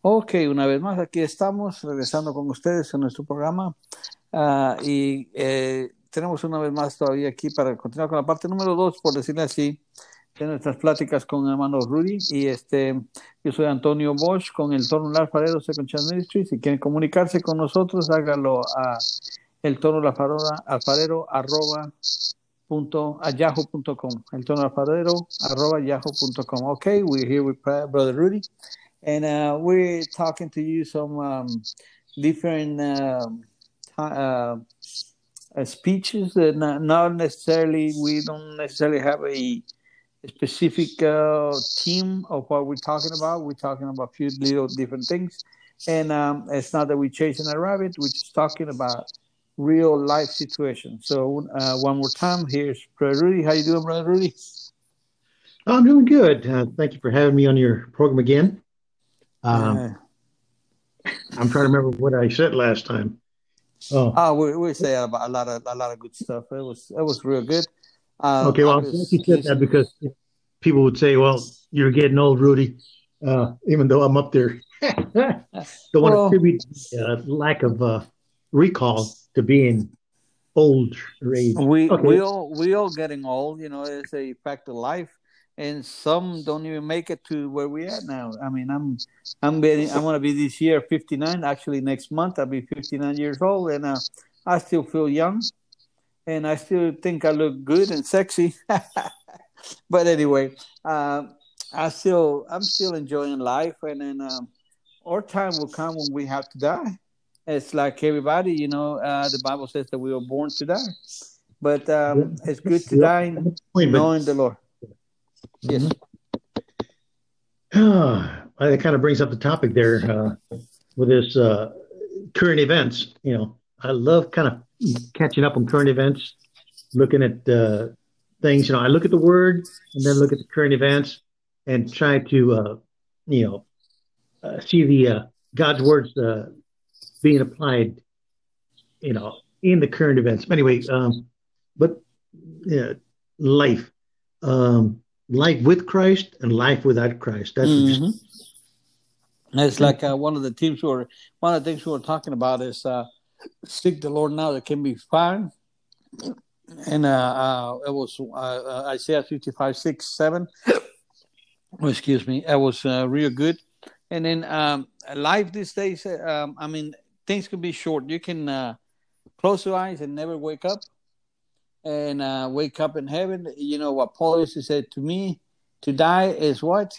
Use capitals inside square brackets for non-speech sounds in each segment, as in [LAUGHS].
Ok, una vez más, aquí estamos regresando con ustedes en nuestro programa uh, y eh, tenemos una vez más todavía aquí para continuar con la parte número dos, por decirle así, de nuestras pláticas con el hermano Rudy y este, yo soy Antonio Bosch con el Torno Alfarero Second Chance Ministry. Si quieren comunicarse con nosotros, hágalo a el Torno Alfarero arroba punto a yahoo.com el Torno Alfarero arroba yahoo.com. Okay, we're here with Brother Rudy. and uh, we're talking to you some um, different um, uh, uh, speeches. That not, not, necessarily we don't necessarily have a, a specific uh, theme of what we're talking about. We're talking about a few little different things, and um, it's not that we're chasing a rabbit. We're just talking about real life situation. So uh, one more time, here's Brother Rudy. How you doing, Brother Rudy? I'm doing good. Uh, thank you for having me on your program again. Um, I'm trying to remember what I said last time. Oh, oh we, we say about a lot of a lot of good stuff. It was it was real good. Um, okay, well, you said that because people would say, "Well, you're getting old, Rudy," uh, even though I'm up there. Don't want to attribute uh, lack of uh, recall to being old age. We okay. we all we all getting old. You know, it's a fact of life and some don't even make it to where we at now. I mean, I'm I'm getting I'm gonna be this year 59. Actually, next month I'll be 59 years old, and uh, I still feel young, and I still think I look good and sexy. [LAUGHS] but anyway, uh, I still I'm still enjoying life, and then um, our time will come when we have to die. It's like everybody, you know. Uh, the Bible says that we were born to die, but um, it's good to die knowing the Lord. Yes. [SIGHS] Mm-hmm. that kind of brings up the topic there uh, with this uh, current events. You know, I love kind of catching up on current events, looking at uh, things. You know, I look at the word and then look at the current events and try to, uh, you know, uh, see the uh, God's words being applied. You know, in the current events. But Anyway, um, but life. Um, life with Christ and life without Christ. That's mm-hmm. it's like uh, one of the teams were one of the things we were talking about is uh, seek the Lord now that can be found, and uh, uh, it was uh, uh, Isaiah fifty five six seven. Oh, excuse me, it was real good. And then um, life these days, um, I mean, things can be short. You can uh, close your eyes and never wake up, and uh, wake up in heaven. You know what Paul used to say to me: to die is what?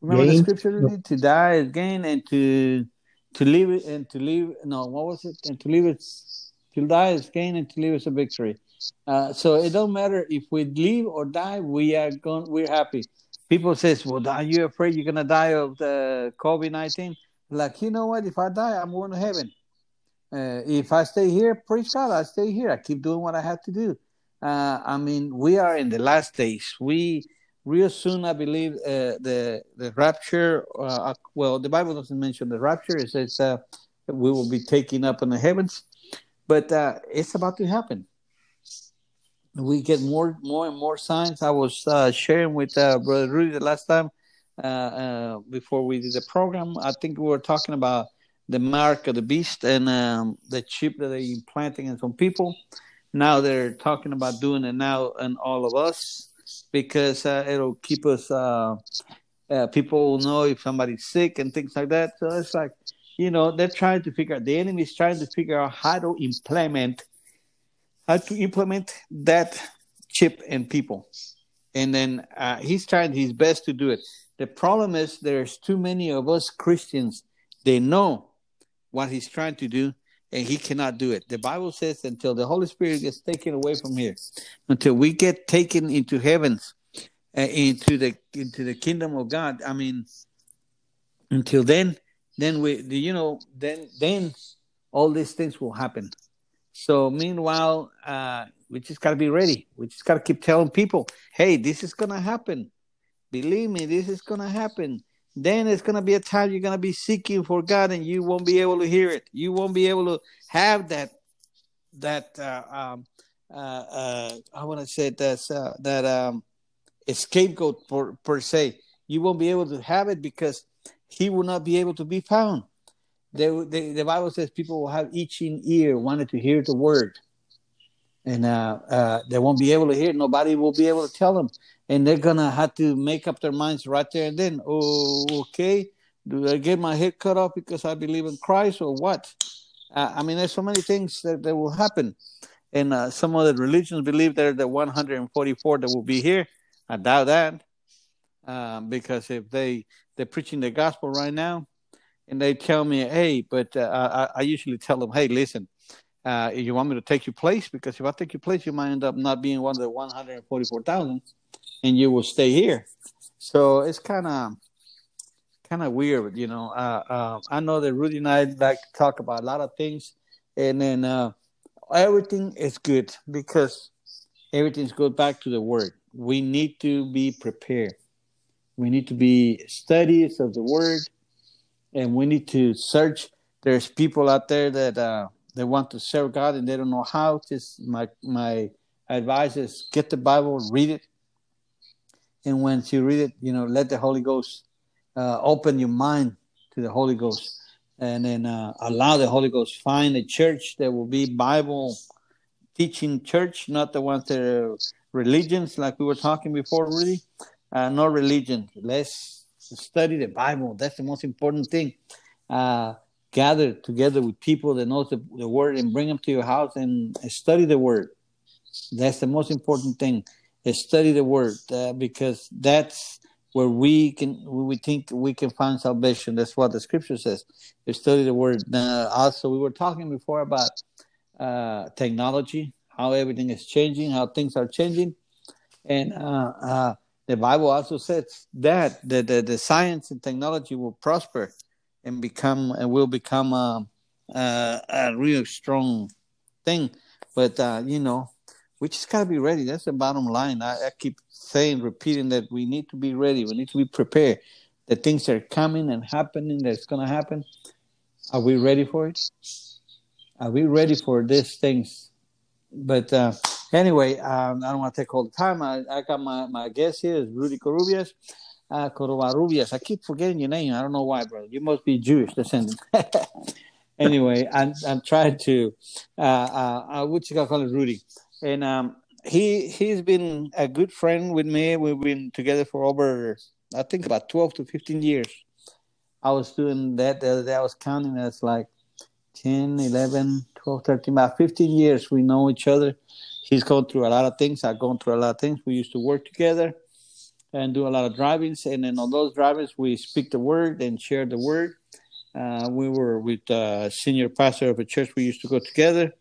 Remember gain. the scripture? To die is gain, and to to live it and to live. No, what was it? And to live it. To die is gain, and to live is a victory. Uh, so it don't matter if we live or die. We are going. We're happy. People says, "Well, are you afraid you're gonna die of the COVID nineteen? Like, you know what? If I die, I'm going to heaven. Uh, if I stay here, praise God, I stay here. I keep doing what I have to do. Uh, I mean, we are in the last days. We real soon, I believe, uh, the the rapture. Uh, well, the Bible doesn't mention the rapture. It says uh, we will be taken up in the heavens, but uh, it's about to happen. We get more, more and more signs. I was sharing with Brother Rudy the last time before we did the program. I think we were talking about the mark of the beast and um, the chip that they're implanting in some people. Now they're talking about doing it now in all of us because uh, it'll keep us. Uh, uh, people will know if somebody's sick and things like that. So it's like, you know, they're trying to figure. Out. The enemy is trying to figure out how to implement, how to implement that chip in people, and then uh, he's trying his best to do it. The problem is there's too many of us Christians. They know what he's trying to do, and he cannot do it. The Bible says until the Holy Spirit gets taken away from here, until we get taken into heavens, uh, into the into the kingdom of God. I mean, until then, then we, you know, then then all these things will happen. So meanwhile, uh, we just got to be ready. We just got to keep telling people, "Hey, this is gonna happen. Believe me, this is gonna happen." then it's going to be a time you're going to be seeking for God and you won't be able to hear it. You won't be able to have that, that, uh, um, uh, uh, I want to say that, uh, that, um, scapegoat per, per se. You won't be able to have it because he will not be able to be found. They, they, the Bible says people will have itching ear, wanted to hear the word, and uh, uh, they won't be able to hear. Nobody will be able to tell them, and they're gonna have to make up their minds right there and then. Oh, okay. Do I get my head cut off because I believe in Christ, or what? Uh, I mean, there's so many things that, that will happen, and uh, some other religions believe they're the 144 that will be here. I doubt that, um, because if they they're preaching the gospel right now, and they tell me, hey, but uh, I, I, usually tell them, hey, listen, uh, you want me to take your place? Because if I take your place, you might end up not being one of the 144,000 and you will stay here. So it's kind of kind of weird, you know. Uh, uh, I know that Rudy and I like to talk about a lot of things, and then uh, everything is good because everything's goes back to the word. We need to be prepared. We need to be studies of the word and we need to search. There's people out there that uh, they want to serve God and they don't know how. Just my my advice is get the Bible, read it, and once you read it, you know, let the Holy Ghost uh, open your mind to the Holy Ghost, and then uh, allow the Holy Ghost find a church that will be Bible teaching church, not the ones that are religions like we were talking before. Really, uh, no religion. Let's study the Bible. That's the most important thing. Uh, gather together with people that know the, the word and bring them to your house and study the word. That's the most important thing. Is study the word uh, because that's where we can we think we can find salvation. That's what the scripture says. You study the word. Uh, also, we were talking before about uh, technology, how everything is changing, how things are changing, and uh, uh, the Bible also says that the, the, the science and technology will prosper and become and will become a, a, a real strong thing. But uh, you know, we just gotta be ready. That's the bottom line. I, I keep saying, repeating that we need to be ready. We need to be prepared. The things are coming and happening. That's gonna happen. Are we ready for it? Are we ready for these things? But uh, Anyway, um, I don't want to take all the time. I, I got my, my guest here is Rudy Corubias. Uh. I keep forgetting your name. I don't know why, brother. You must be Jewish descendant. [LAUGHS] anyway, I'm, I'm trying to, uh, uh, uh what you call it, Rudy. And um, he, he's been a good friend with me. We've been together for over, I think, about 12 to 15 years. I was doing that the other day. I was counting as like 10, 11, 12, 13, about 15 years we know each other he's gone through a lot of things. I've gone through a lot of things. We used to work together and do a lot of drivings. And then on those drivings, we speak the word and share the word. Uh, we were with uh, senior pastor of a church. We used to go together,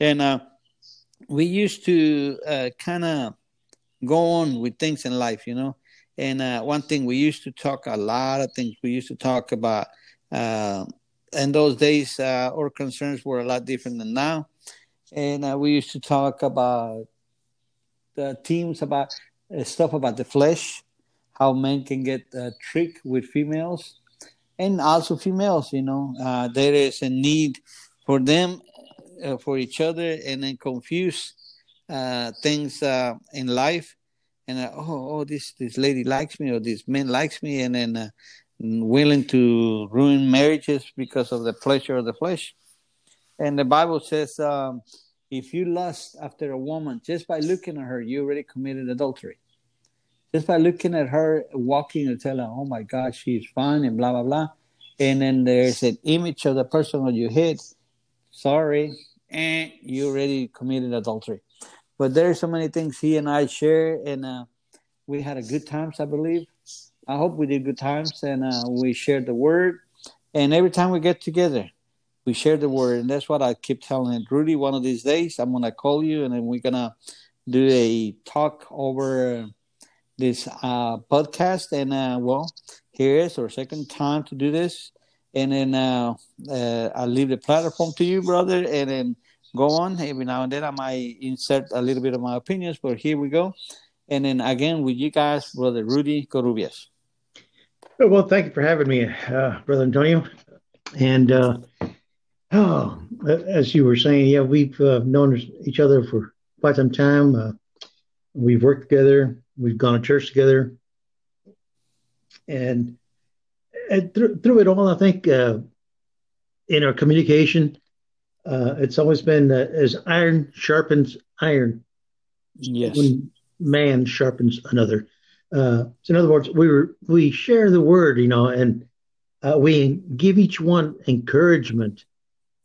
and uh, we used to uh, kind of go on with things in life, you know. And uh, one thing we used to talk a lot of things. We used to talk about. Uh, in those days, our concerns were a lot different than now and uh, we used to talk about the themes about uh, stuff about the flesh, how men can get uh, tricked with females, and also females. You know, uh, there is a need for them, uh, for each other, and then confuse uh, things uh, in life. And oh, oh, this this lady likes me, or this man likes me, and then willing to ruin marriages because of the pleasure of the flesh. And the Bible says. Um, if you lust after a woman just by looking at her, you already committed adultery. Just by looking at her walking and telling, oh my God, she's fine and blah, blah, blah. And then there's an image of the person on your head. Sorry, and eh, you already committed adultery. But there are so many things he and I share, and uh, we had a good times, I believe. I hope we did good times, and uh, we shared the word. And every time we get together, we share the word, and that's what I keep telling it. Rudy, one of these days, I'm gonna call you, and then we're gonna do a talk over this uh, podcast. And uh, well, here is our second time to do this, and then uh, uh, I'll leave the platform to you, brother, and then go on. Every now and then, I might insert a little bit of my opinions, but here we go. And then again with you guys, brother Rudy Corubias. Well, thank you for having me, uh, brother Antonio, and uh, Oh, as you were saying, yeah, we've uh, known each other for quite some time. Uh, we've worked together. We've gone to church together, and through, through it all, I think uh, in our communication, uh, it's always been uh, as iron sharpens iron. Yes. When man sharpens another. Uh, so in other words, we were, we share the word, you know, and uh, we give each one encouragement,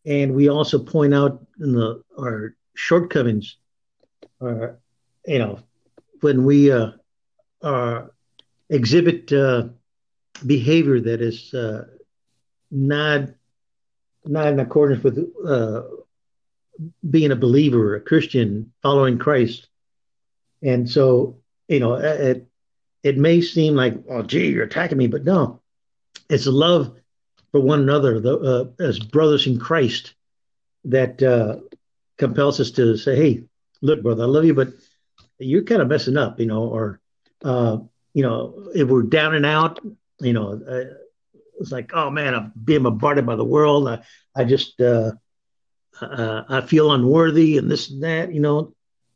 and we also point out in the our shortcomings, or you know, when we uh, exhibit uh, behavior that is uh, not not in accordance with uh, being a believer, a Christian, following Christ. And so, you know, it it may seem like, oh, gee, you're attacking me, but no, it's love for one another, the, uh, as brothers in Christ, that uh, compels us to say, hey, look, brother, I love you, but you're kind of messing up, you know, or uh, you know, if we're down and out, you know, uh, it's like, oh man, I'm being bombarded by the world. I, I just, uh, uh, I feel unworthy and this and that, you know,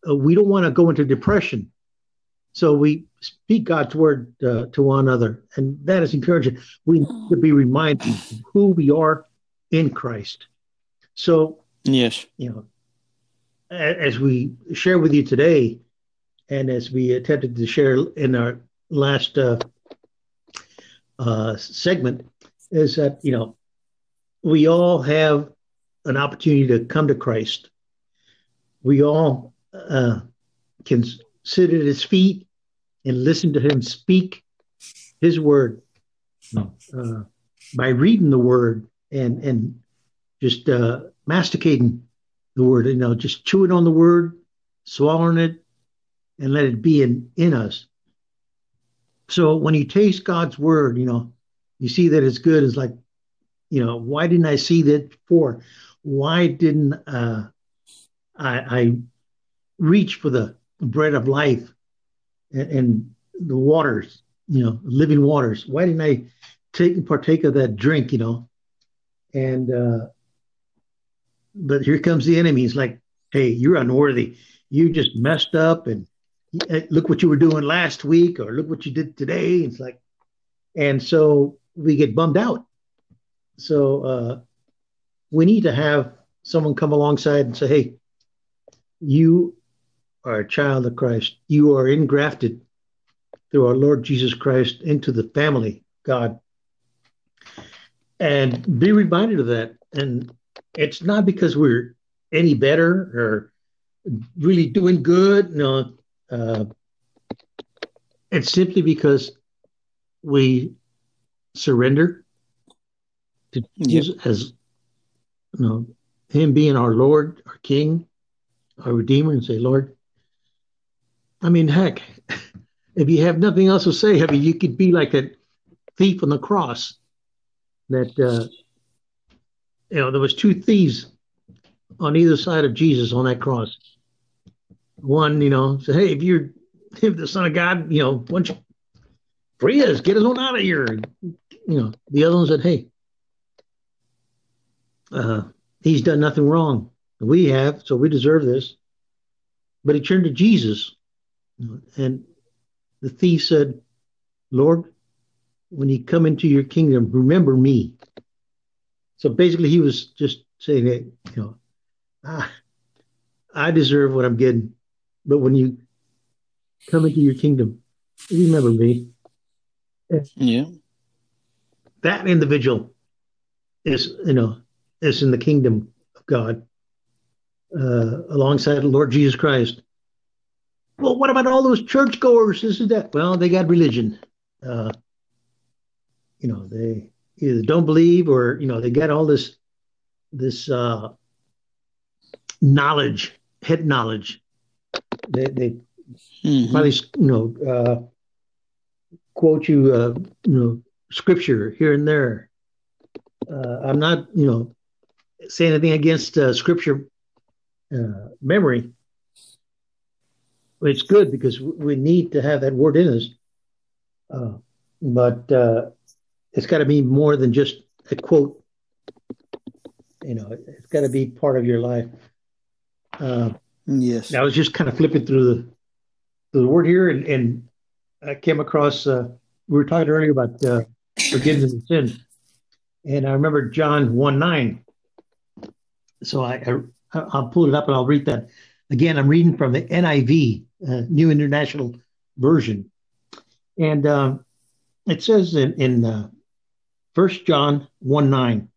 uh, we don't want to go into depression. So we speak God's word uh, to one another, and that is encouraging. We need to be reminded of who we are in Christ. So, yes, you know, as we share with you today, and as we attempted to share in our last uh, uh, segment is that you know we all have an opportunity to come to Christ. We all uh, can sit at His feet and listen to Him speak His word uh, by reading the word and and just uh, masticating the word. You know, just chewing on the word, swallowing it, and let it be in in us. So when you taste God's word, you know, you see that it's good. It's like, you know, why didn't I see that before? Why didn't uh, I, I reach for the bread of life and, and the waters, you know, living waters? Why didn't I take and partake of that drink, you know? And uh, but here comes the enemy. He's like, hey, you're unworthy. You just messed up and look what you were doing last week or look what you did today. It's like and so we get bummed out. So uh, we need to have someone come alongside and say hey you are a child of christ. You are engrafted through our lord jesus christ into the family god. And be reminded of that. And it's not because we're any better or really doing good. No uh, it's simply because we surrender to Jesus as you know Him being our Lord, our King, our Redeemer, and say, Lord. I mean, heck, [LAUGHS] if you have nothing else to say, I mean, you could be like that thief on the cross. That uh, you know, there was two thieves on either side of Jesus on that cross one, you know, said, "Hey, if you're if the Son of God, you know, once you free us, get us on out of here." You know, the other one said, "Hey, uh, he's done nothing wrong. We have, so we deserve this." But he turned to Jesus, and the thief said, "Lord, when you come into your kingdom, remember me." So basically, he was just saying, "Hey, you know, I deserve what I'm getting." But when you come into your kingdom, remember me. Yeah. That individual is, you know, is in the kingdom of God uh, alongside the Lord Jesus Christ. Well, what about all those churchgoers? This is that. Well, they got religion. Uh, you know, they either don't believe or you know they got all this this uh, knowledge, head knowledge, they, they mm-hmm. probably you know uh, quote you uh, you know scripture here and there. Uh, I'm not you know saying anything against uh, scripture uh, memory. It's good because we need to have that word in us, uh, but uh, it's got to be more than just a quote. You know, it's got to be part of your life. Uh, Yes. I was just kind of flipping through the, the word here, and, and I came across. Uh, we were talking earlier about uh, forgiveness of sins. And I remember John 1 9. So I, I, I'll pull it up and I'll read that. Again, I'm reading from the NIV, uh, New International Version. And um, it says in, in uh, 1 John 1 9,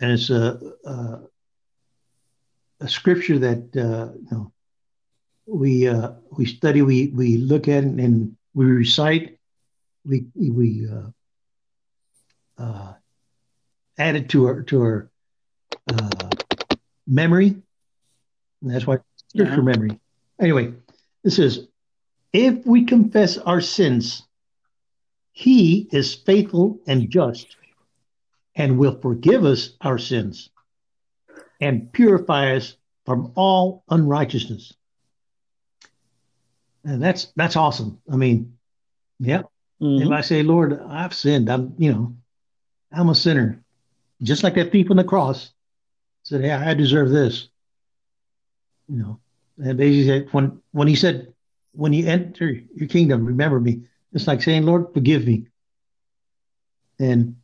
and it's a, a, scripture that uh, you know, we uh, we study, we we look at, and we recite, we we uh, uh, add it to our to our uh, memory. And that's why scripture yeah. memory. Anyway, this is if we confess our sins, He is faithful and just, and will forgive us our sins, and purify us from all unrighteousness. And that's that's awesome. I mean, yeah. Mm-hmm. If I say, Lord, I've sinned, I'm you know, I'm a sinner, just like that thief on the cross said, "Hey, I deserve this." You know, and basically said when when he said, "When you enter your kingdom, remember me," it's like saying, "Lord, forgive me." And,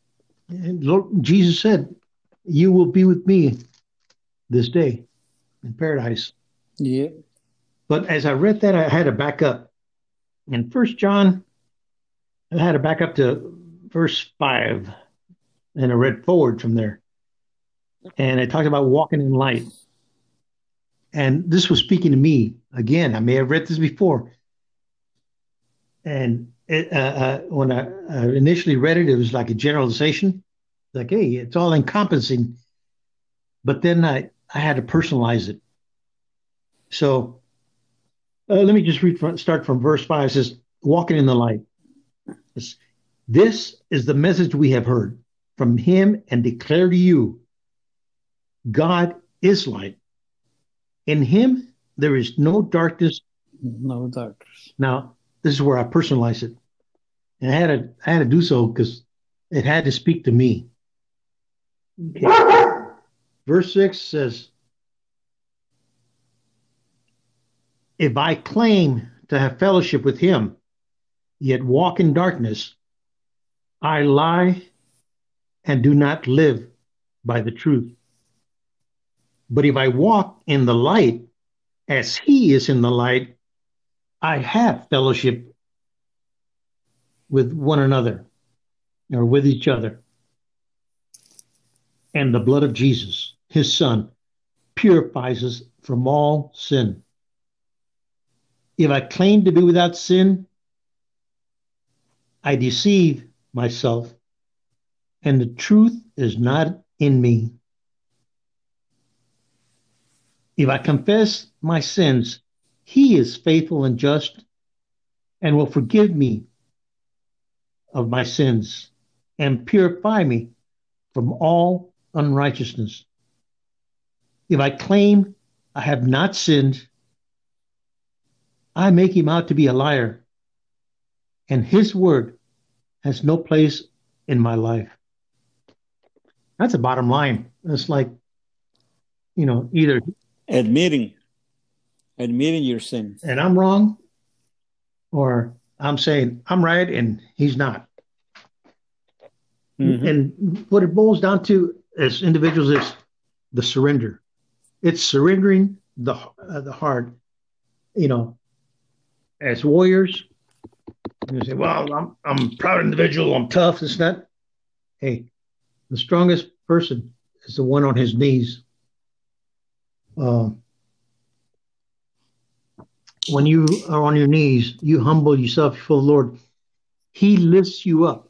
and Lord Jesus said, "You will be with me this day in paradise." Yeah. But as I read that, I had to back up. In First John, I had to back up to verse five, and I read forward from there. And it talked about walking in light. And this was speaking to me again. I may have read this before. And it, uh, uh, when I uh, initially read it, it was like a generalization, like, hey, it's all encompassing. But then I, I had to personalize it. So uh, let me just read from, start from verse 5. It says, Walking in the light. This is the message we have heard from him and declare to you God is light. In him, there is no darkness. No darkness. Now, this is where I personalize it. And I had to, I had to do so because it had to speak to me. Okay. [LAUGHS] Verse 6 says, If I claim to have fellowship with him, yet walk in darkness, I lie and do not live by the truth. But if I walk in the light as he is in the light, I have fellowship with one another or with each other. And the blood of Jesus, his son, purifies us from all sin. If I claim to be without sin, I deceive myself, and the truth is not in me. If I confess my sins, he is faithful and just and will forgive me of my sins and purify me from all unrighteousness. If I claim I have not sinned, I make him out to be a liar, and his word has no place in my life. That's the bottom line. It's like, you know, either admitting admitting your sin and i'm wrong or i'm saying i'm right and he's not mm-hmm. and what it boils down to as individuals is the surrender it's surrendering the uh, the heart you know as warriors you say well i'm i'm a proud individual i'm tough it's not hey the strongest person is the one on his knees uh, when you are on your knees, you humble yourself before the Lord. He lifts you up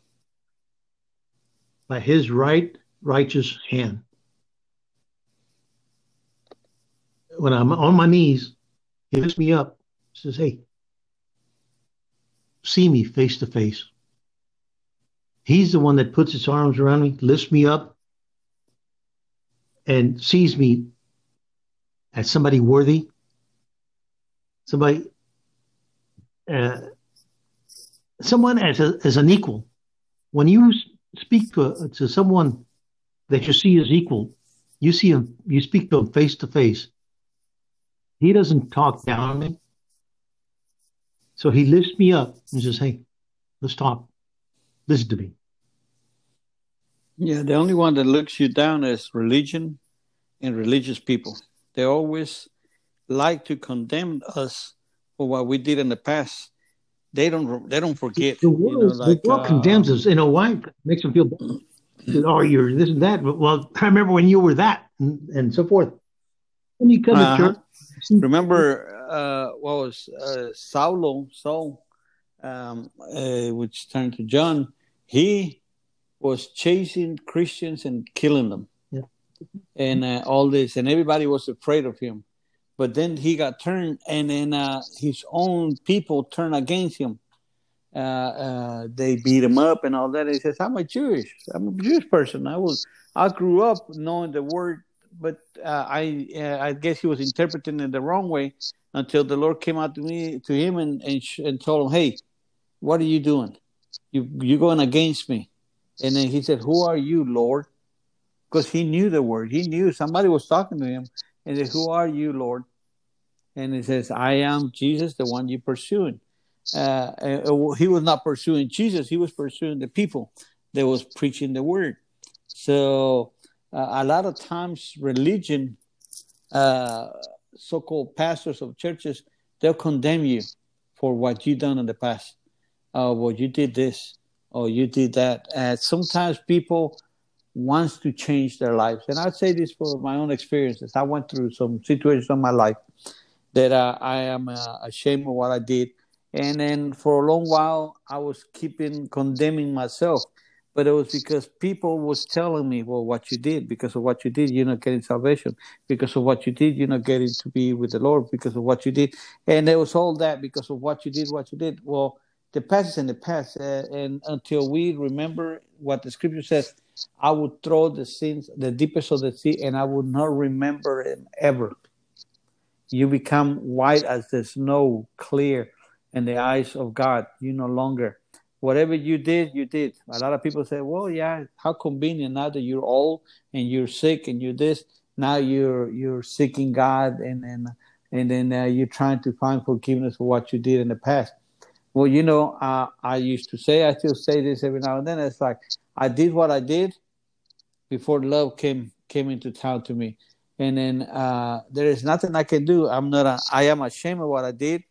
by his right righteous hand. When I'm on my knees, he lifts me up, says, Hey, see me face to face. He's the one that puts his arms around me, lifts me up, and sees me as somebody worthy, somebody, uh, someone as, a, as an equal. When you speak to, to someone that you see as equal, you see him, you speak to him face to face. He doesn't talk down on me. So he lifts me up and says, Hey, let's talk. Listen to me. Yeah, the only one that looks you down is religion and religious people. They always like to condemn us for what we did in the past. They don't. They don't forget. The world, you know, like, the world uh, condemns us in a way. Makes them feel. Bad. Oh, you're this and that. But, well, I remember when you were that, and, and so forth. When you come uh-huh. to church, remember uh, what was uh, Saulo, Saul, um, uh, which turned to John. He was chasing Christians and killing them, yeah. and uh, all this, and everybody was afraid of him. But then he got turned, and then uh, his own people turned against him. Uh, uh, they beat him up and all that. And he says, "I'm a Jewish. I'm a Jewish person. I was. I grew up knowing the word, but uh, I uh, I guess he was interpreting it the wrong way until the Lord came out to me to him and and, and told him, "Hey, what are you doing? You you're going against me." And then he said, "Who are you, Lord?" Because he knew the word. He knew somebody was talking to him, and he said, "Who are you, Lord?" And he says, "I am Jesus, the one you're pursuing." Uh, uh, he was not pursuing Jesus; he was pursuing the people that was preaching the word. So a lot of times, religion, uh, so-called pastors of churches, they'll condemn you for what you've done in the past. Oh, well, you did this, or you did that. And sometimes people wants to change their lives. And I'd say this for my own experiences. I went through some situations in my life that uh, I am uh, ashamed of what I did. And then for a long while, I was keeping condemning myself. But it was because people was telling me, well, what you did, because of what you did, you're not getting salvation. Because of what you did, you're not getting to be with the Lord because of what you did. And it was all that because of what you did, what you did. Well, the past is in the past. Uh, and until we remember what the scripture says, I would throw the sins, the deepest of the sea, and I would not remember it ever. You become white as the snow, clear in the eyes of God. You no longer, whatever you did, you did. A lot of people say, well, yeah, how convenient now that you're old and you're sick and you're this. Now you're you're seeking God and and and then uh, you're trying to find forgiveness for what you did in the past. Well, you know, uh, I used to say, I still say this every now and then. It's like I did what I did before love came came into town to me, and then uh, there is nothing I can do. I'm not. A, I am ashamed of what I did,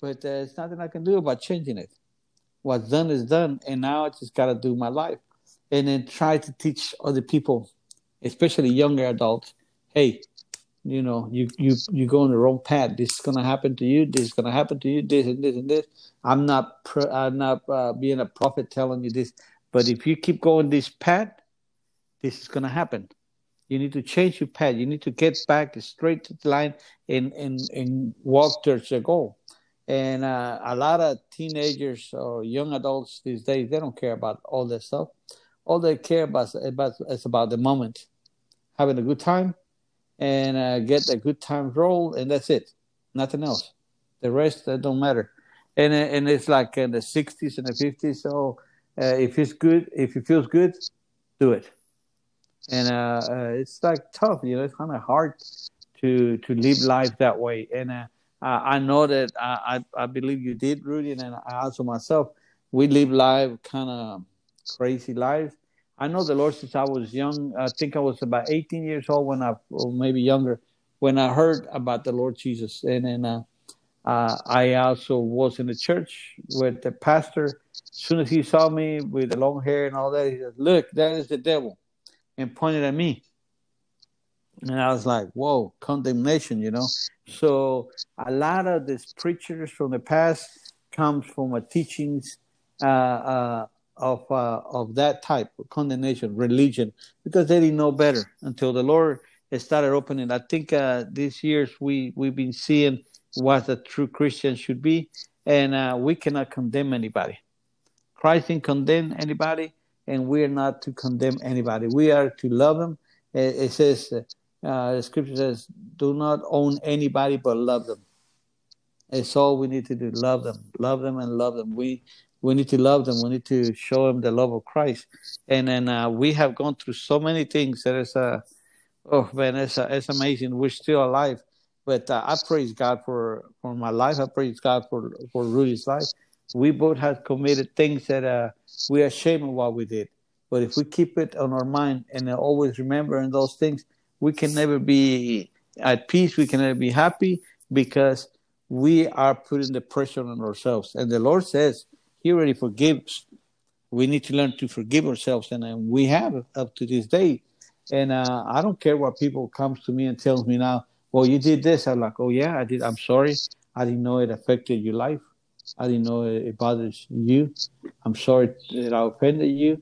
but there's nothing I can do about changing it. What's done is done, and now I just got to do my life, and then try to teach other people, especially younger adults. Hey, you know, you you you go on the wrong path. This is gonna happen to you. This is gonna happen to you. This and this and this. I'm not pro, I'm not uh, being a prophet telling you this, but if you keep going this path, this is gonna happen. You need to change your path. You need to get back straight to the line and and and walk towards your goal. And uh, a lot of teenagers or young adults these days, they don't care about all that stuff. All they care about, about is about the moment, having a good time, and uh, get a good time roll, and that's it. Nothing else. The rest that don't matter. And uh, and it's like in the '60s and the '50s. So uh, if it's good, if it feels good, do it. And uh, uh, it's like tough, you know. It's kind of hard to to live life that way. And uh, I know that I, I, I believe you did, Rudy, and I also myself. We live life kind of crazy lives I know the Lord since I was young. I think I was about 18 years old when I, or maybe younger, when I heard about the Lord Jesus. And then uh, uh, I also was in the church with the pastor. As soon as he saw me with the long hair and all that, he said, Look, that is the devil, and pointed at me. And I was like, Whoa, condemnation, you know? So a lot of these preachers from the past comes from a teachings uh, uh of uh, of that type of condemnation, religion, because they didn't know better until the Lord started opening. I think uh, these years we we've been seeing what a true Christian should be, and uh, we cannot condemn anybody. Christ didn't condemn anybody, and we are not to condemn anybody. We are to love them. It, it says, uh, the scripture says, "Do not own anybody, but love them." It's all we need to do: love them, love them, and love them. We we need to love them. We need to show them the love of Christ. And then uh, we have gone through so many things that is, uh, oh man, it's, uh, it's amazing. We're still alive. But uh, I praise God for, for my life. I praise God for, for Rudy's life. We both have committed things that uh, we are ashamed of what we did. But if we keep it on our mind and always remembering those things, we can never be at peace. We can never be happy because we are putting the pressure on ourselves. And the Lord says He already forgives. We need to learn to forgive ourselves, and uh, we have up to this day. And uh, I don't care what people comes to me and tells me now. Well, you did this. I'm like, oh yeah, I did. I'm sorry. I didn't know it affected your life. I didn't know it, it bothers you. I'm sorry that I offended you.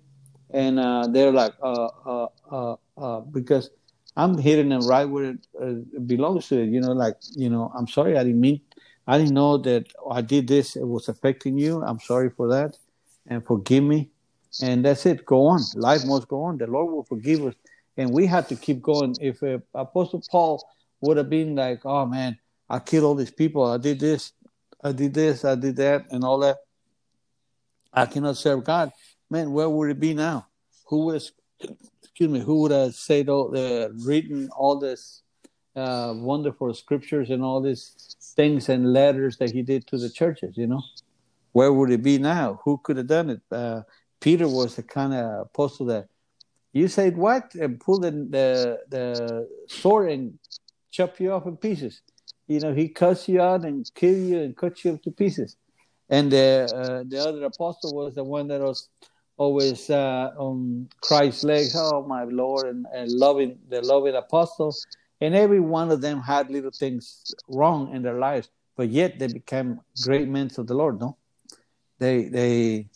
And uh, they're like, uh, uh, uh, uh because I'm hitting them right where it, uh, belongs to it. You know, like, you know, I'm sorry. I didn't mean, I didn't know that I did this. It was affecting you. I'm sorry for that. And forgive me. And that's it. Go on. Life must go on. The Lord will forgive us. And we have to keep going. If uh, Apostle Paul would have been like, oh man, I killed all these people. I did this. I did this. I did that, and all that. I cannot serve God. Man, where would it be now? Who have, excuse me, who would have said all, uh, written all this uh, wonderful scriptures and all these things and letters that he did to the churches? You know, where would it be now? Who could have done it? Uh, Peter was the kind of apostle that you said what and pull the, the the sword and chop you off in pieces you know, he cuts you out and kill you and cut you up to pieces. And the uh, the other apostle was the one that was always uh, on Christ's legs. Oh my Lord, and, and loving the loving apostles, And every one of them had little things wrong in their lives, but yet they became great men of the Lord. No, they they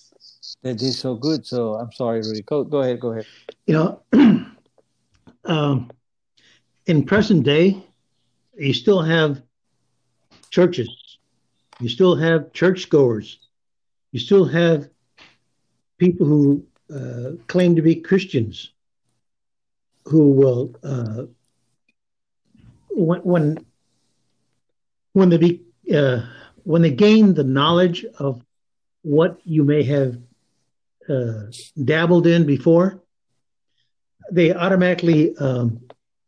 they did so good. So I'm sorry, Rudy. Go, go ahead. Go ahead. You know, [CLEARS THROAT] um, in present day, you still have churches, you still have churchgoers, you still have people who uh, claim to be Christians who will, uh, when, when when they be uh, when they gain the knowledge of what you may have uh, dabbled in before, they automatically um,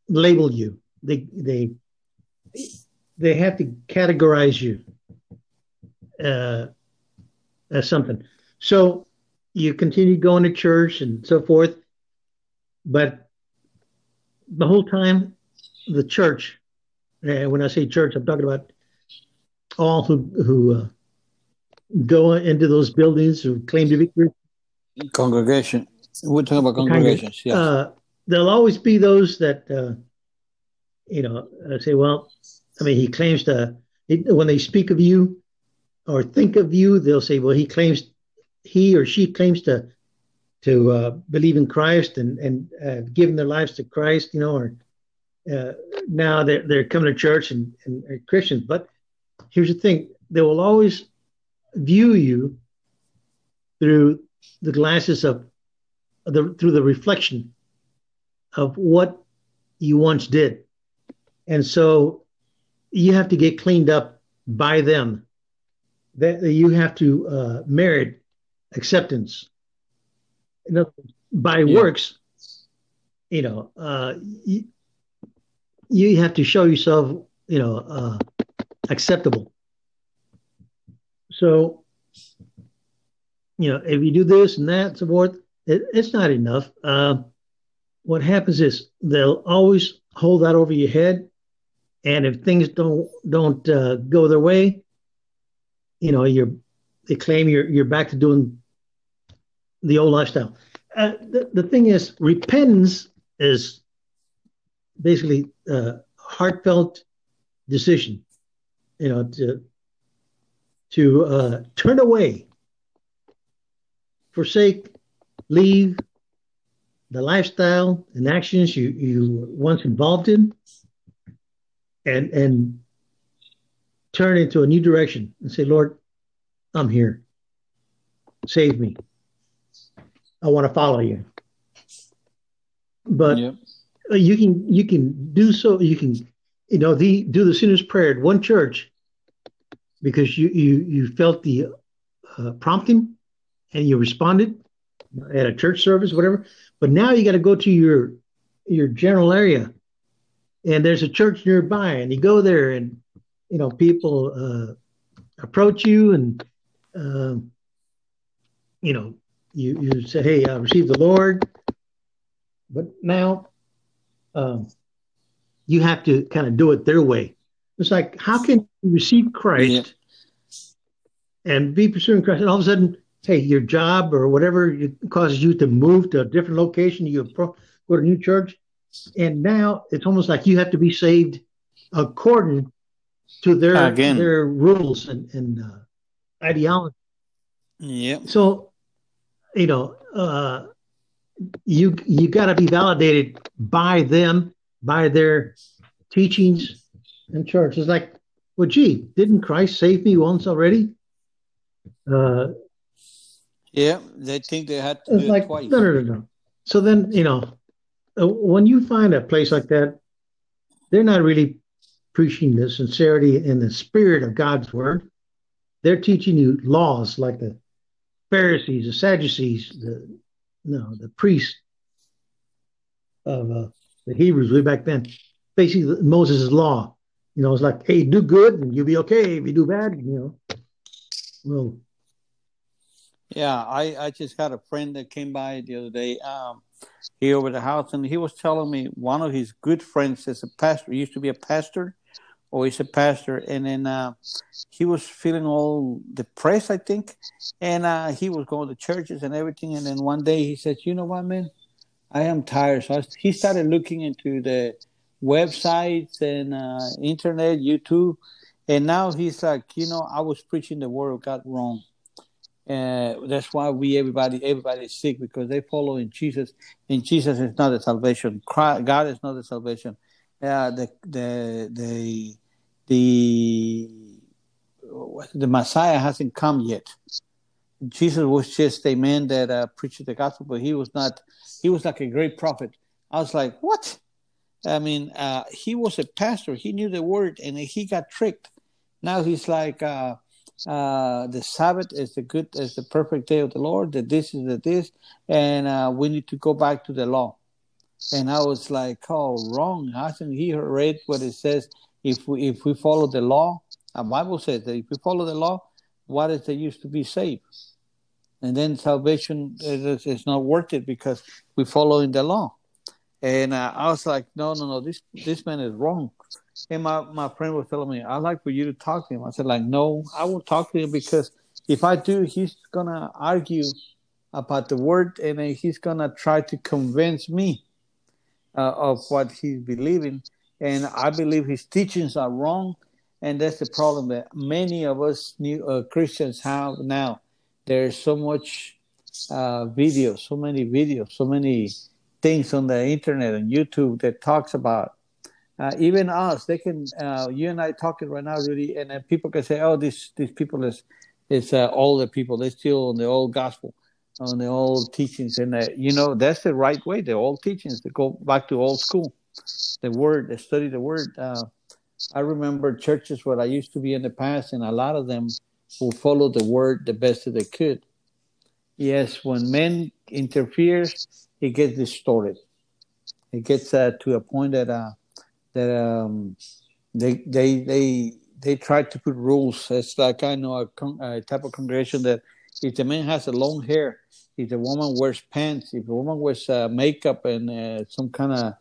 label you. They they they have to categorize you uh, as something. So you continue going to church and so forth, but the whole time, the church. Uh, when I say church, I'm talking about all who who uh, go into those buildings who claim to be Christian. Congregation. We're talking about congregations. Yeah. Uh, there'll always be those that uh, you know say, "Well, I mean, he claims to, when they speak of you or think of you, they'll say, well, he claims, he or she claims to, to uh, believe in Christ and, and uh, giving their lives to Christ, you know, or uh, now they're, they're coming to church and, and are Christians. But here's the thing they will always view you through the glasses of the through the reflection of what you once did. And so you have to get cleaned up by them. That you have to uh, merit acceptance. In other words, by yeah. works, you know, uh, you, you have to show yourself, you know, uh, acceptable. So, you know, if you do this and that and so forth, it, it's not enough. Uh, what happens is they'll always hold that over your head and if things don't don't uh, go their way, you know, you're they claim you're you're back to doing the old lifestyle. Uh, the, the thing is, repentance is basically a heartfelt decision, you know, to to uh, turn away, forsake, leave the lifestyle and actions you you once involved in, and and turn into a new direction and say, Lord, I'm here. Save me. I want to follow you. But yep. you can you can do so. You can you know the do the sinner's prayer at one church because you you you felt the uh, prompting and you responded at a church service, whatever. But now you got to go to your your general area and there's a church nearby, and you go there, and you know people uh, approach you, and uh, you know you you said, "Hey, I received the Lord," but now um, you have to kind of do it their way. It's like, how can you receive Christ yeah. and be pursuing Christ, and all of a sudden, hey, your job or whatever causes you to move to a different location, you go to a new church, and now it's almost like you have to be saved according to their Again. their rules and, and uh, ideology. Yeah. So, you know, uh, you you got to be validated by them, by their teachings and church. It's like, well, gee, didn't Christ save me once already? Uh, yeah, they think they had to do like, it twice. No, no, no, no. So then, you know, uh, when you find a place like that, they're not really preaching the sincerity and the spirit of God's word. They're teaching you laws like the Pharisees, the Sadducees, the no, the priests of uh, the Hebrews way back then. Basically, Moses' law. You know, it's like, hey, do good and you'll be okay. If you do bad, you know, well. Yeah, I, I just had a friend that came by the other day um, here over the house, and he was telling me one of his good friends is a pastor. He used to be a pastor, or he's a pastor, and then uh, he was feeling all depressed, I think, and uh, he was going to churches and everything. And then one day he said, "You know what, man? I am tired." So I, he started looking into the websites and uh, internet, YouTube, and now he's like, you know, I was preaching the word of God wrong. Uh, that's why we everybody everybody is sick because they follow in Jesus, and Jesus is not the salvation. God is not the salvation. Uh, the the the the the Messiah hasn't come yet. Jesus was just a man that uh, preached the gospel, but he was not. He was like a great prophet. I was like, what? I mean, uh, he was a pastor. He knew the word, and he got tricked. Now he's like, uh, uh, the Sabbath is the good, is the perfect day of the Lord. That this is the this, and uh, we need to go back to the law. And I was like, oh, wrong. Hasn't he read what it says? If we if we follow the law, the Bible says that if we follow the law, what is there used to be saved? And then salvation is, is not worth it because we're following the law. And uh, I was like, no, no, no, this this man is wrong. And my, my friend was telling me, I'd like for you to talk to him. I said, like, no, I will talk to him because if I do, he's gonna argue about the word and he's gonna try to convince me uh, of what he's believing and I believe his teachings are wrong, and that's the problem that many of us new uh, Christians have now. There's so much uh, videos, so many videos, so many things on the internet and YouTube that talks about. Uh, even us, they can. Uh, you and I talking right now, Rudy, and then people can say, "Oh, these these people is is uh, older people. They're still on the old gospel, on the old teachings." And uh, you know that's the right way. The old teachings to go back to old school the word, study the word. Uh, I remember churches where I used to be in the past, and a lot of them will follow the word the best that they could. Yes, when men interferes, it gets distorted. It gets uh, to a point that uh, that um, they they they they try to put rules. It's like I know a, con- a type of congregation that if the man has a long hair, if the woman wears pants, if the woman wears uh, makeup and uh, some kind of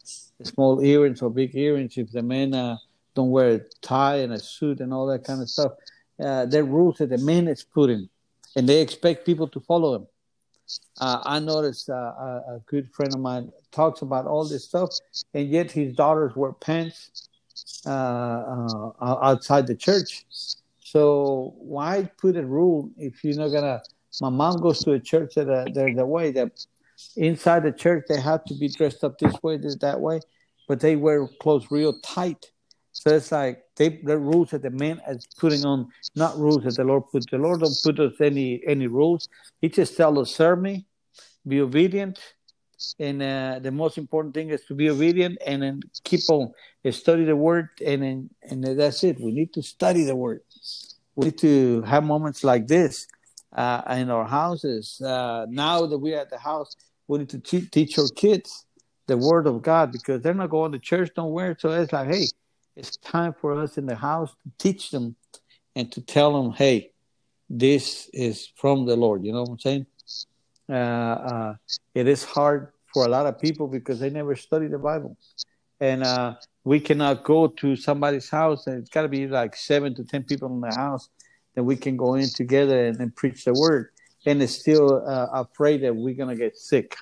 small earrings or big earrings, if the men uh, don't wear a tie and a suit and all that kind of stuff, uh, they're rules that the men is putting, and they expect people to follow them. Uh, I noticed uh, a, a, good friend of mine talks about all this stuff, and yet his daughters wear pants uh, uh, outside the church. So why put a rule if you're not gonna? My mom goes to a church that uh, there's a way that inside the church they have to be dressed up this way, this that way, but they wear clothes real tight. So it's like they the rules that the man is putting on, not rules that the Lord put. The Lord don't put us any any rules. He just tell us, serve me, be obedient, and uh, the most important thing is to be obedient and then keep on study the word, and then and that's it. We need to study the word. We need to have moments like this uh, in our houses. Uh, now that we're at the house, we need to te- teach our kids the word of God because they're not going to church nowhere. So it's like, hey, it's time for us in the house to teach them and to tell them, hey, this is from the Lord. You know what I'm saying? Uh, uh, it is hard for a lot of people because they never study the Bible, and uh, we cannot go to somebody's house, and it's got to be like seven to ten people in the house that we can go in together and, and preach the word, and it's still uh, afraid that we're gonna get sick,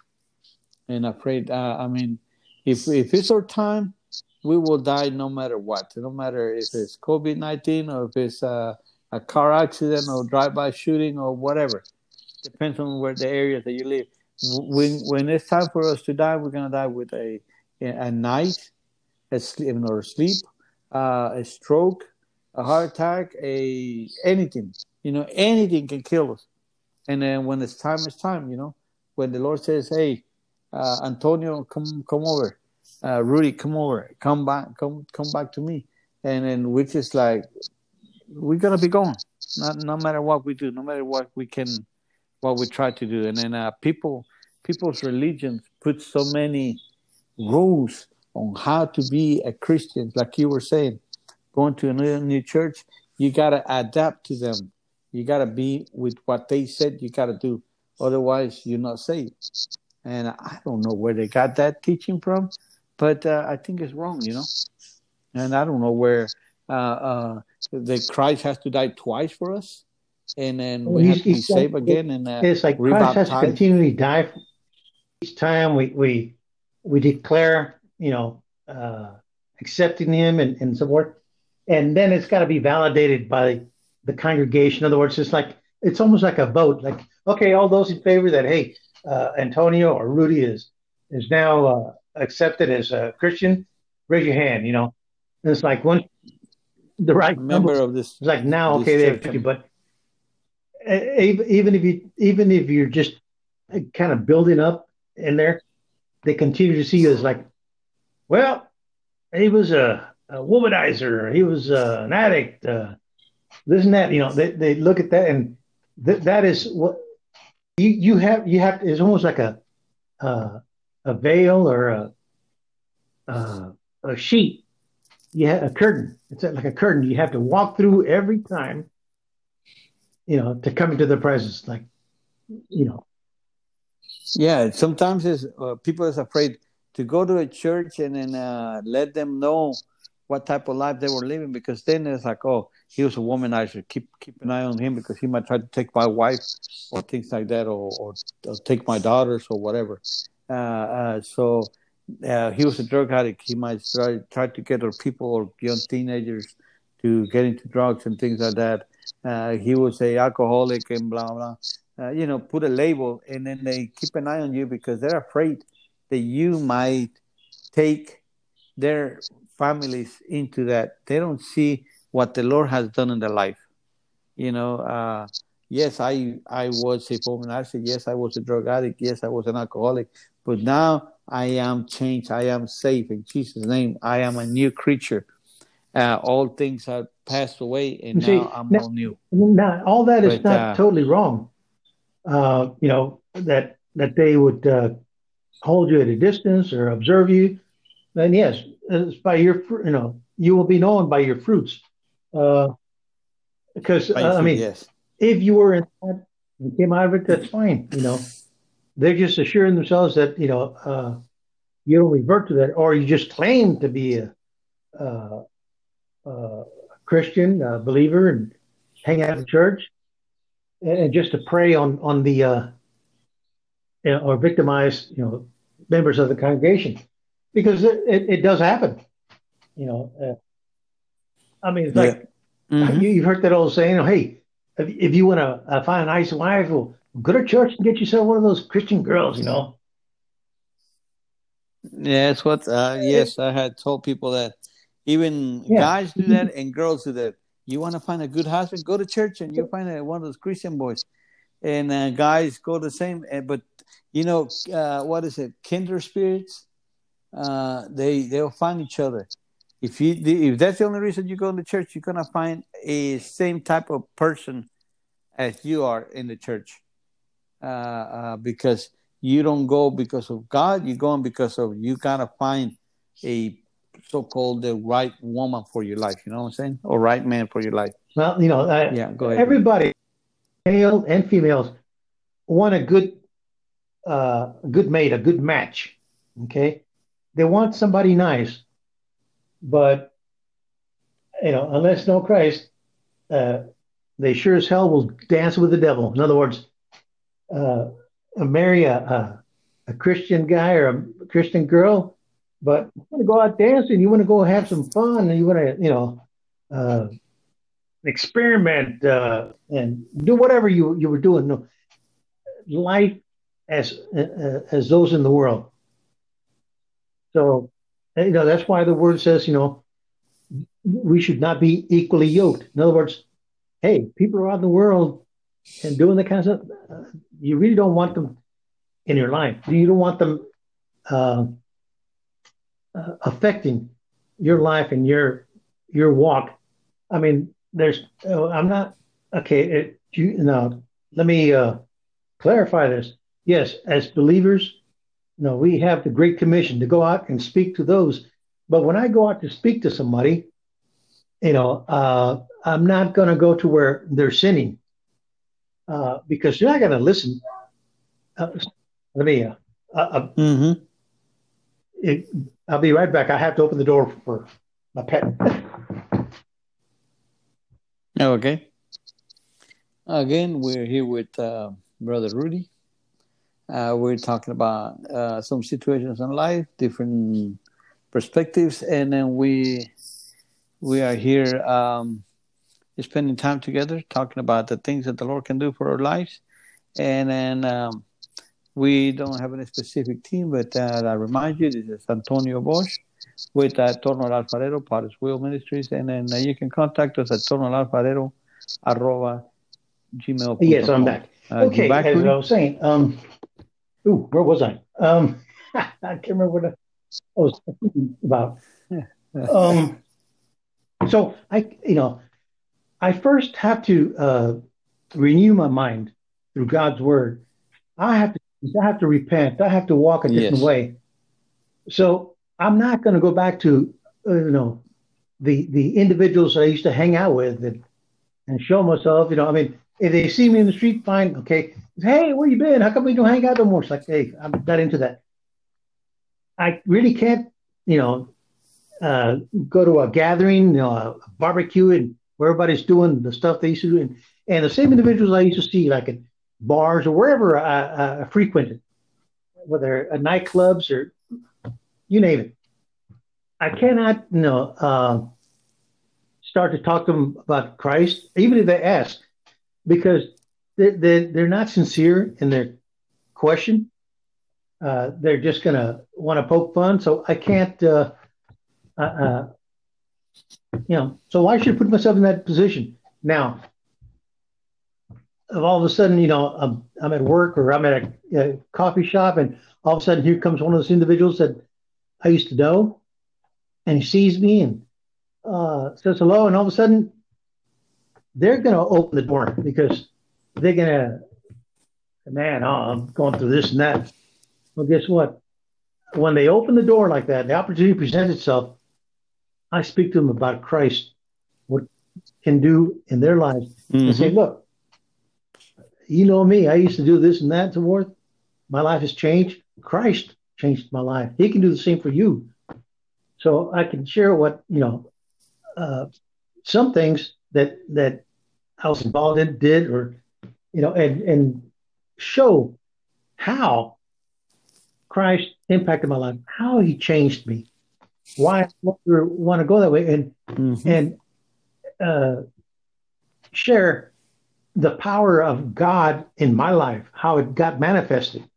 and afraid. Uh, I mean, if if it's our time, we will die no matter what, no matter if it's COVID nineteen or if it's uh, a car accident or drive-by shooting or whatever. Depends on where the area that you live. When when it's time for us to die, we're gonna die with a a night, a sleep or sleep, uh, a stroke, a heart attack, a anything. You know, anything can kill us. And then when it's time, it's time. You know, when the Lord says, "Hey, uh, Antonio, come come over," uh, Rudy, come over, come back, come come back to me, and then which is like we're gonna be gone. not no matter what we do, no matter what we can, what we try to do, and then uh, people, people's religions put so many rules on how to be a Christian, like you were saying, going to a new, new church, you gotta adapt to them. You gotta be with what they said you gotta do, otherwise you're not saved. And I don't know where they got that teaching from, but uh, I think it's wrong, you know. And I don't know where uh, uh, Christ has to die twice for us, and then we have to be saved again. And uh, it's like Christ has to continually die each time we we we declare, you know, uh, accepting Him and, and so forth, and then it's got to be validated by the congregation. In other words, it's like it's almost like a vote. Like, okay, all those in favor that hey, uh, Antonio or Rudy is is now uh, accepted as a Christian, raise your hand. You know, and it's like once the right member of this. It's like now, okay, they have but even if you even if you're just kind of building up in there, they continue to see you as like, well, he was a, a womanizer, he was uh, an addict, uh, this and that. You know, they they look at that and th- that is what you you have you have. It's almost like a uh, a veil or a uh, a sheet you have a curtain. It's like a curtain you have to walk through every time, you know, to come into the presence. Like, you know. Yeah, sometimes it's, uh, people is afraid to go to a church and then uh, let them know what type of life they were living because then it's like, oh, he was a womanizer. Keep keep an eye on him because he might try to take my wife or things like that, or or, or take my daughters or whatever. Uh, uh so uh, he was a drug addict. He might try, try to get our people or young teenagers to get into drugs and things like that. Uh, he was a alcoholic and blah blah. Uh, you know, put a label, and then they keep an eye on you because they're afraid that you might take their families into that. They don't see what the Lord has done in their life. You know, uh, yes, I I was a womanizer. Yes, I was a drug addict. Yes, I was an alcoholic. But now I am changed. I am safe in Jesus' name. I am a new creature. Uh, all things have passed away, and See, now I'm now, all new. Now, all that is but, not uh, totally wrong. Uh, you know that that they would uh, hold you at a distance or observe you. Then yes, it's by your you know you will be known by your fruits. Uh, because uh, I mean, yes. if you were in that and came out of it, that's fine. You know, they're just assuring themselves that you know uh, you don't revert to that, or you just claim to be a, uh, a Christian a believer and hang out in church, and just to prey on on the uh, you know, or victimize you know members of the congregation, because it, it, it does happen. You know, uh, I mean, it's yeah. like mm-hmm. you, have heard that old saying, "Hey, if, if you want to uh, find a nice wife, well, go to church and get yourself one of those Christian girls, you know. Yeah, it's what. Uh, yes, I had told people that even yeah. guys do that and girls do that. You want to find a good husband, go to church and you find a, one of those Christian boys. And uh, guys go the same. Eh, but you know uh, what is it? Kinder spirits. Uh, they they'll find each other. If you if that's the only reason you go to church, you're gonna find a same type of person as you are in the church uh, uh, because you don't go because of God. You're going because of you gotta find a so-called the right woman for your life. You know what I'm saying? Or right man for your life. Well, you know, uh, yeah. Go ahead. Everybody, male and females, want a good uh, good mate, a good match. Okay, they want somebody nice, but you know, unless no Christ, uh, they sure as hell will dance with the devil. In other words, uh, marry a, a, a Christian guy or a Christian girl, but you want to go out dancing, you want to go have some fun, and you want to, you know, uh, experiment uh, and do whatever you you were doing. No, life as uh, as those in the world. So, you know, that's why the word says, you know, we should not be equally yoked. In other words, hey, people around the world and doing the kind of uh, you really don't want them in your life. You don't want them uh, affecting your life and your your walk. I mean, there's. Uh, I'm not okay. It, you, now, let me uh, clarify this. Yes, as believers, no, we have the Great Commission to go out and speak to those. But when I go out to speak to somebody, you know, uh, I'm not going to go to where they're sinning uh, because you're not going to listen. Uh, let me. Uh, uh, uh, mm-hmm. it, I'll be right back. I have to open the door for my pet. Oh, okay. Again, we're here with Brother Rudy. we're talking about some situations in life, different perspectives, and then we we are here um, spending time together, talking about the things that the Lord can do for our lives. And then um, we don't have any specific team, but uh, I remind you, this is Antonio Bosch with uh, Torno Alfarero, Potter's Wheel Ministries. And then uh, you can contact us at tornoalfarero arroba gmail. Yes, I'm back. Uh, okay, back, as I was saying, um, ooh, where was I? Um, [LAUGHS] I can't remember what I was talking about. [LAUGHS] Um, so I, you know, I first have to uh, renew my mind through God's word. I have to, I have to repent. I have to walk a different yes. way. So I'm not going to go back to, uh, you know, the the individuals that I used to hang out with and and show myself. You know, I mean, if they see me in the street, fine, okay. Hey, where you been? How come we don't hang out no more? It's like, hey, I'm not into that. I really can't, you know, uh, go to a gathering, you know, a barbecue, and where everybody's doing the stuff they used to do. And, and the same individuals I used to see, like at bars or wherever I, I frequented, whether at nightclubs or you name it. I cannot, you know, uh, start to talk to them about Christ, even if they ask, because they, they, they're not sincere in their question. Uh, they're just going to want to poke fun. So I can't, uh, uh, uh, you know, so why should I put myself in that position now? Of all of a sudden, you know, I'm, I'm at work or I'm at a, a, coffee shop, and all of a sudden, here comes one of those individuals that I used to know, and he sees me and uh, says hello, and all of a sudden, they're going to open the door because they're going to, man, oh, I'm going through this and that. Well, guess what? When they open the door like that, the opportunity presents itself I speak to them about Christ, what can do in their lives, mm-hmm. and say, look, you know me, I used to do this and that and so forth. My life has changed. Christ changed my life. He can do the same for you. So I can share what, you know, uh, some things that that I was involved in, did, or, you know, and and show how Christ impacted my life, how he changed me why I want to go that way and mm-hmm. and uh, share the power of God in my life, how it got manifested.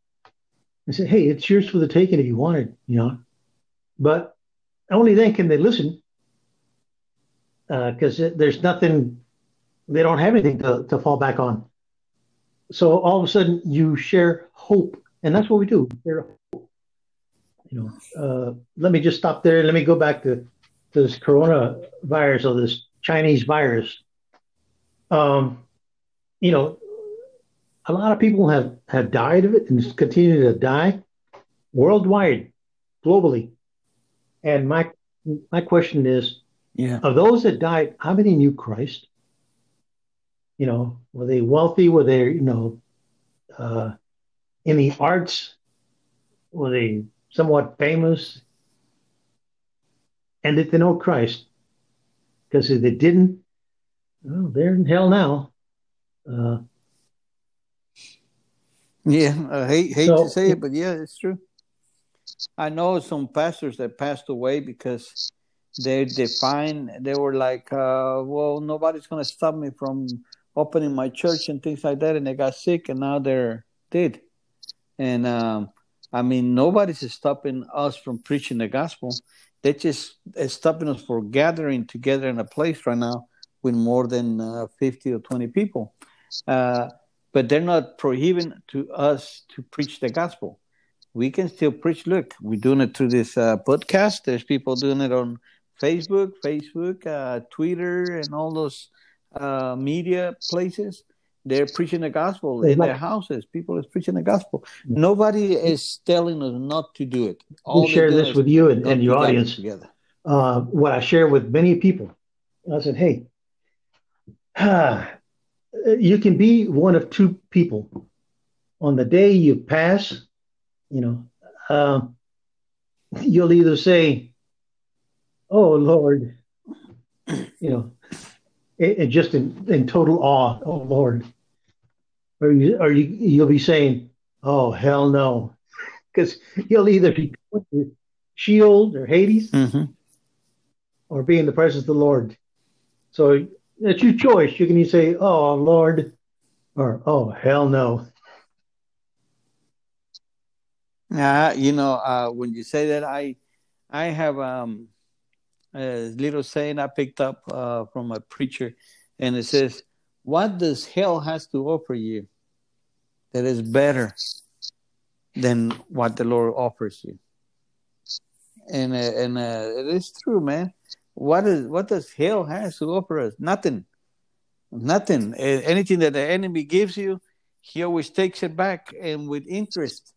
I said, hey, it's yours for the taking if you want it, you know. But only then can they listen because uh, there's nothing, they don't have anything to, to fall back on. So all of a sudden you share hope. And that's what we do. Share you know, uh, let me just stop there. Let me go back to, to this coronavirus or this Chinese virus. Um, you know, a lot of people have, have died of it and continue to die worldwide, globally. And my my question is, yeah, of those that died, how many knew Christ? You know, were they wealthy? Were they, you know, uh, in the arts, were they somewhat famous? And did they know Christ? Because if they didn't, well, they're in hell now. Uh, yeah, I hate hate so, to say it, but yeah, it's true. I know some pastors that passed away because they defined they were like, uh, well, nobody's gonna stop me from opening my church and things like that, and they got sick, and now they're dead. And um, I mean, nobody's stopping us from preaching the gospel. They're just stopping us for gathering together in a place right now with more than uh, 50 or 20 people. Uh, but they're not prohibiting to us to preach the gospel. We can still preach. Look, we're doing it through this uh, podcast. There's people doing it on Facebook, Facebook, uh, Twitter, and all those uh, media places. They're preaching the gospel in their houses. People are preaching the gospel. Nobody is telling us not to do it. All share this with you and, and your audience. Together. Uh, what I share with many people. I said, hey, [SIGHS] you can be one of two people. On the day you pass, you know, uh, you'll either say, "Oh Lord," you know, it, it just in, in total awe, "Oh Lord," or you, or you you'll be saying, "Oh hell no," [LAUGHS] because you'll either be Sheol or Hades, mm-hmm. or be in the presence of the Lord. So it's your choice. You can say, "Oh Lord," or "Oh hell no." Yeah, you know, uh, when you say that, I, I have um, a little saying I picked up uh, from a preacher, and it says, "What does hell has to offer you that is better than what the Lord offers you?" And uh, and uh, it is true, man what is what does hell has to offer us? Nothing, nothing. Anything that the enemy gives you, he always takes it back and with interest.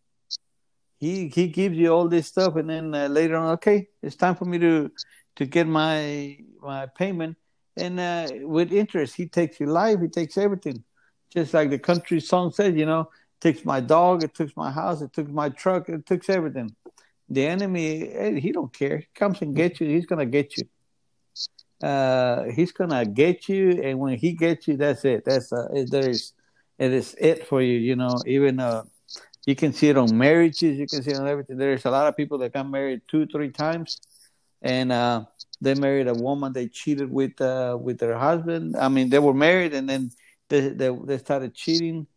He he gives you all this stuff, and then uh, later on, okay, it's time for me to to get my my payment, and uh, with interest, he takes your life, he takes everything, just like the country song says, you know, takes my dog, it took my house, it took my truck, it took everything. The enemy, eh, he don't care. He comes and gets you. He's gonna get you uh, he's gonna get you, and when he gets you, that's it. That's uh, it, there's it is it for you. You know, even uh, you can see it on marriages. You can see it on everything. There's a lot of people that got married two, three times, and uh, they married a woman they cheated with uh, with their husband. I mean, they were married, and then they they, they started cheating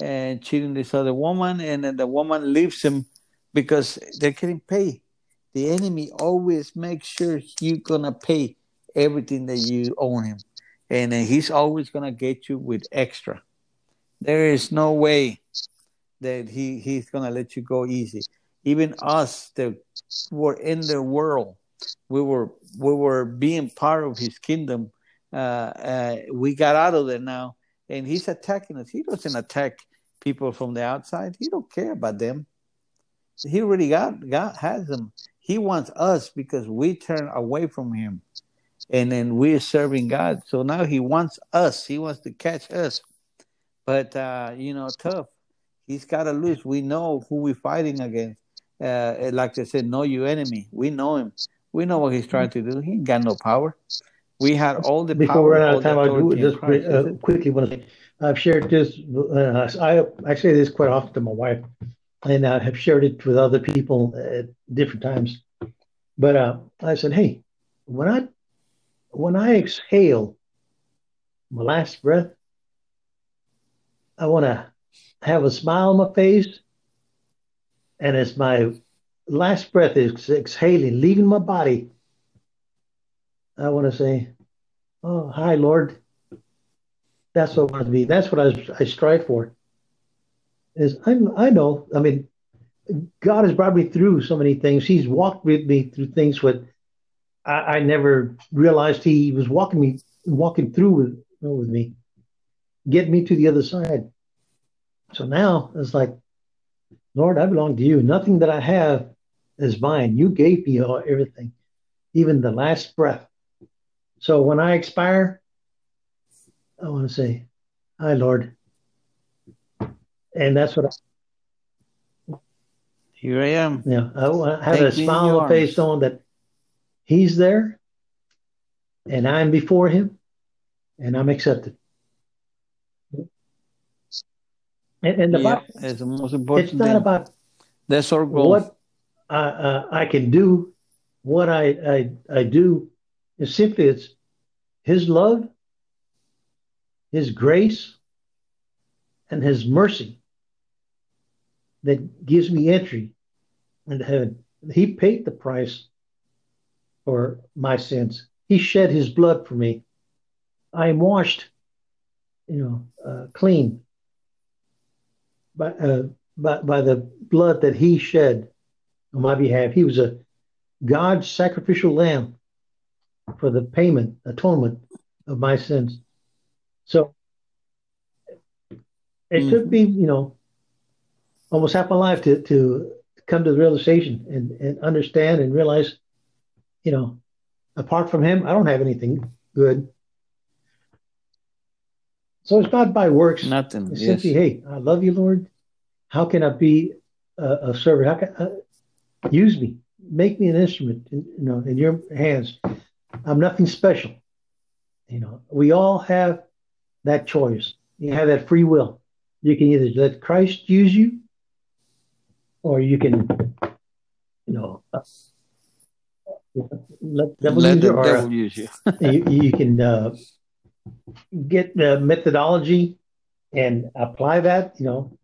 and cheating this other woman, and then the woman leaves him because they couldn't pay. The enemy always makes sure you're gonna pay everything that you own him. And he's always going to get you with extra. There is no way that he, he's going to let you go easy. Even us that were in the world, we were we were being part of his kingdom. Uh, uh, we got out of there now, and he's attacking us. He doesn't attack people from the outside. He don't care about them. He already got God has them. He wants us because we turn away from him and then we're serving God. So now He wants us. He wants to catch us. But uh, you know, tough. He's got to lose. We know who we're fighting against. Uh, like I said, know your enemy. We know him. We know what he's trying to do. He ain't got no power. We had all the Before power. we run out of time, I do just uh, quickly want to say I've shared this. Uh, I I say this quite often to my wife, and I have shared it with other people at different times. But uh, I said, hey, when I when I exhale my last breath, I want to have a smile on my face. And as my last breath is exhaling, leaving my body, I want to say, Oh, hi, Lord. That's what I want to be. That's what I, I strive for. Is I, I know, I mean, God has brought me through so many things. He's walked with me through things with I, I never realized he was walking me walking through with with me, get me to the other side. So now it's like, Lord, I belong to you. Nothing that I have is mine. You gave me all, everything, even the last breath. So when I expire, I want to say, Hi, Lord. And that's what I, Here I am. Yeah, I have Take a smile on face on that He's there, and I'm before Him, and I'm accepted. And, and the yeah, Bible, it's the most important. It's not thing. about that's our goal. What I, uh, I can do, what I, I I do, is simply it's His love, His grace, and His mercy that gives me entry into heaven. He paid the price for my sins. He shed His blood for me. I am washed, you know, uh, clean by, uh, by, by the blood that he shed on my behalf. He was a God's sacrificial lamb for the payment, atonement of my sins. So it mm. took me, you know, almost half my life to, to come to the realization and, and understand and realize, you know, apart from him, I don't have anything good. So it's not by works. Nothing. It's yes. simply, hey, I love you, Lord. How can I be a, a servant? How can uh, use me? Make me an instrument, in, you know, in your hands. I'm nothing special. You know, we all have that choice. You have that free will. You can either let Christ use you, or you can, you know, let, devil let use the you, devil use you. [LAUGHS] you. You can uh, get the methodology and apply that, you know.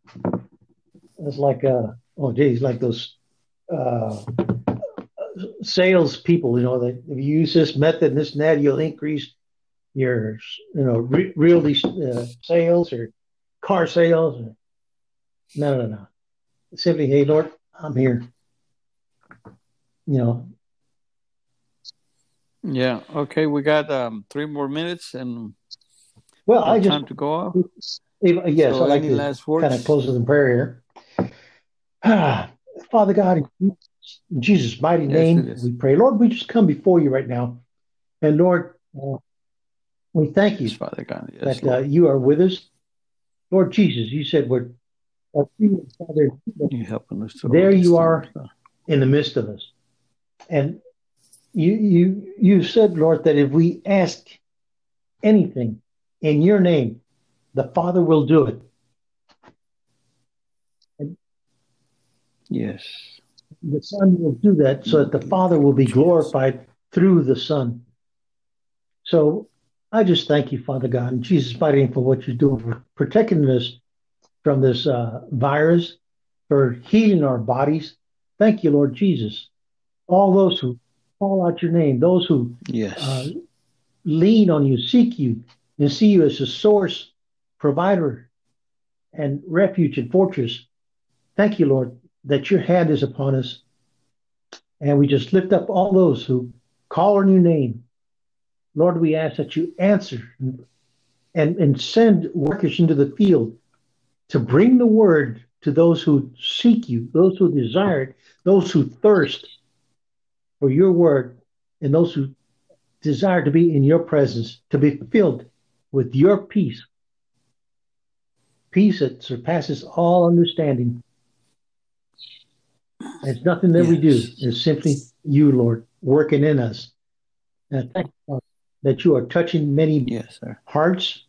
It's like, uh, oh, geez, like those uh, sales people, you know, that if you use this method and this and that, you'll increase your, you know, re- realty uh, sales or car sales. Or, no, no, no. Simply, hey, Lord, I'm here. You know, yeah. Okay. We got um, three more minutes and well, I just time to go off. yes, so I like to last words? kind of close with a prayer here. Ah, [SIGHS] Father God, in Jesus' mighty yes, name, we pray. Lord, we just come before you right now, and Lord, uh, we thank you, yes, Father God, yes, that uh, you are with us. Lord Jesus, you said we're Father, you helping us. There you are in the midst of us, and you you you said, Lord, that if we ask anything in your name, the Father will do it. And yes. The Son will do that so that the Father will be glorified through the Son. So I just thank you, Father God, in Jesus' mighty name for what you're doing for protecting us from this uh, virus, for healing our bodies. Thank you, Lord Jesus. All those who call out your name, those who yes. Uh, lean on you, seek you, and see you as a source, provider, and refuge and fortress. Thank you, Lord, that your hand is upon us. And we just lift up all those who call on your name. Lord, we ask that you answer and, and, and send workers into the field to bring the word to those who seek you, those who desire it, those who thirst for your word, and those who desire to be in your presence, to be filled with your peace, peace that surpasses all understanding. It's nothing that yes. we do. It's simply you, Lord, working in us. And thank you uh, that you are touching many yes, sir. hearts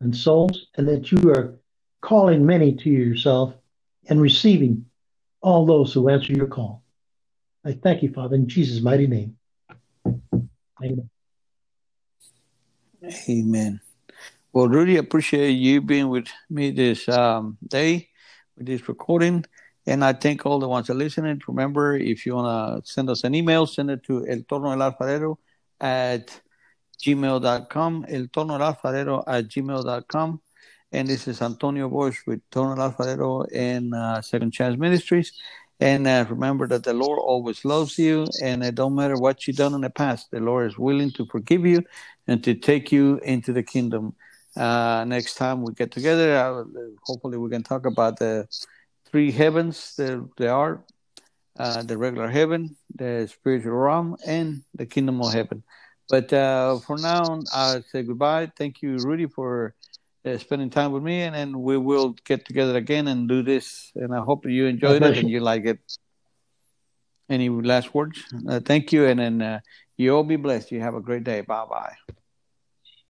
and souls, and that you are calling many to yourself and receiving all those who answer your call. I thank you, Father, in Jesus' mighty name. Amen. Amen. Well, really appreciate you being with me this um, day with this recording. And I thank all the ones that are listening. Remember, if you want to send us an email, send it to el torno del alfarero at gmail.com, el torno del alfarero at gmail.com. And this is Antonio Bosch with Torno Alfarero and uh, Second Chance Ministries. And uh, remember that the Lord always loves you, and it don't matter what you've done in the past. The Lord is willing to forgive you and to take you into the kingdom. Uh, next time we get together, uh, hopefully we can talk about the three heavens that there are: uh, the regular heaven, the spiritual realm, and the kingdom of heaven. But uh, for now, I say goodbye. Thank you, Rudy, for uh, spending time with me, and then we will get together again and do this. And I hope you enjoyed it and you like it. Any last words? Uh, thank you, and then uh, you all be blessed. You have a great day. Bye bye.